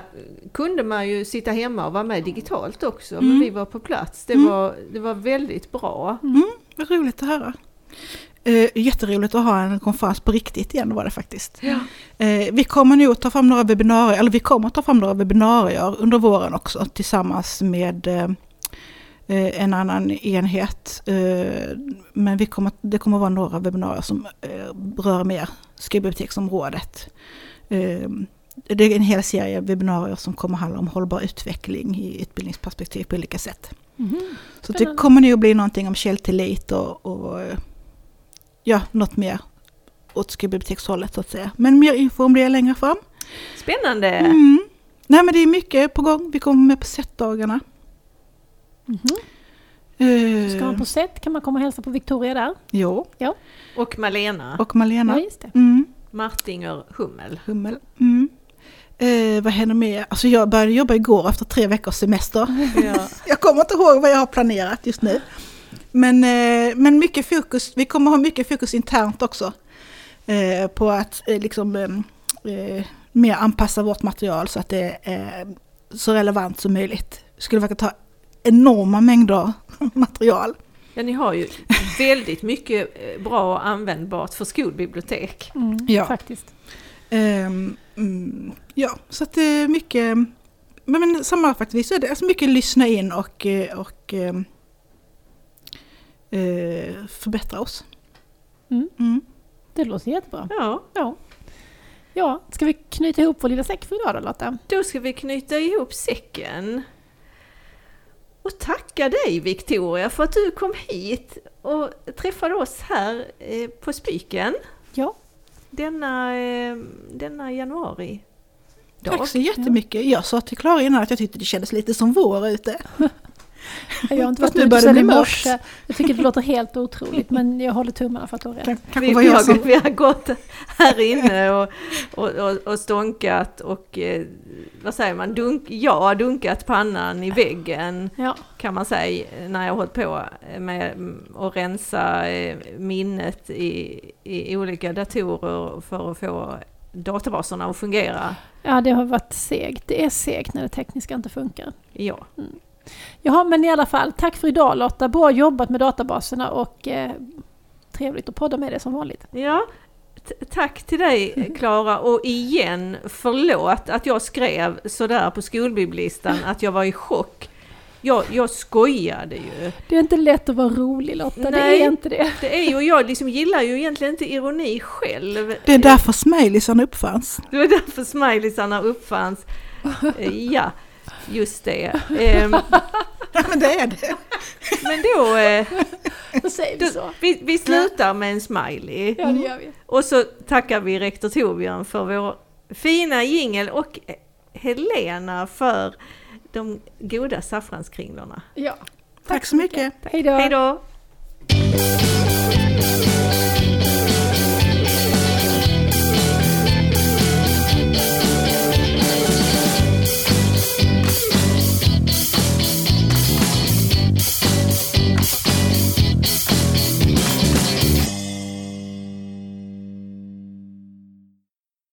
kunde man ju sitta hemma och vara med digitalt också, Mm. men vi var på plats. Det, Mm. var, det var väldigt bra. Vad roligt att höra. Eh, jätteroligt att ha en konferens på riktigt igen var det faktiskt. Ja. Eh, vi kommer nu att ta fram några webbinarier, eller vi kommer att ta fram några webbinarier under våren också tillsammans med eh, en annan enhet. Eh, men vi kommer, det kommer vara några webbinarier som eh, rör mer skolbiblioteksområdet. Eh, det är en hel serie webbinarier som kommer handla om hållbar utveckling i utbildningsperspektiv på olika sätt. Mhm. Så det kommer nog att bli någonting om källtillit och, och eh, ja, något mer åt skolbibliotekshållet så att säga. Men mer info om det längre fram. Spännande! Mm. Nej men det är mycket på gång. Vi kommer med på setdagarna. Uh, Ska man på sätt kan man komma och hälsa på Victoria där. Jo, Och Malena och Malena. Ja, just det. Mm. Martinger Hummel. Hummel. Mm. Eh, vad händer mer? Alltså jag började jobba igår efter tre veckors semester. Ja. Jag kommer inte ihåg vad jag har planerat just nu. Men, eh, men mycket fokus, vi kommer ha mycket fokus internt också. Eh, på att eh, liksom eh, eh, mer anpassa vårt material så att det är så relevant som möjligt. Skulle verkligen ta enorma mängder material. ja, ni har ju väldigt mycket eh, bra och användbart för skolbibliotek. Mm, Ja. Faktiskt. Mm, ja, så att det är mycket, men, men sammanfattningsvis så är det alltså mycket lyssna in och, eh, och ehm, eh, förbättra oss. Mm. Mm. Det låter jättebra. Ja, Ja. ja, ska vi knyta ihop vår lilla säck för idag då Lotta? då ska vi knyta ihop säcken. Och tacka dig Victoria för att du kom hit och träffade oss här eh, på Spiken Ja, denna, eh, denna januari. Tack så jättemycket. Jag sa till Klara innan att jag tyckte det kändes lite som vår ute. Jag har inte varit ute sedan i morse. Jag tycker det låter helt otroligt men jag håller tummarna för att du har rätt. Kan- Vi, vi, har, vi har gått här inne och, och, och, och stånkat och eh, vad säger man, dunk, jag har dunkat pannan i väggen Ja, kan man säga när jag har hållit på med att rensa eh, minnet i, i olika datorer för att få databaserna att fungera. ja, det har varit segt. Det är segt när det tekniska inte funkar. Ja, Jaha, men i alla fall, tack för idag Lotta. Bra jobbat med databaserna och eh, trevligt att podda med dig som vanligt. ja. Tack till dig Klara och igen förlåt att jag skrev sådär på skolbiblistan att jag var i chock. Jag, jag skojade ju. Det är inte lätt att vara rolig Lotta, det Nej. är inte det. Det är ju, jag liksom gillar ju egentligen inte ironi själv. Det är därför smileysarna uppfanns. Det var därför smileysarna uppfanns. Ja, just det. Ehm, Ja, men det är det. Men då, eh, Då säger vi så. vi, vi slutar med en smiley. Ja, det gör vi. Och så tackar vi rektor Torbjörn för vår fina jingel och Helena för de goda saffranskringlorna. Ja. Tack så mycket. Då. Hej då!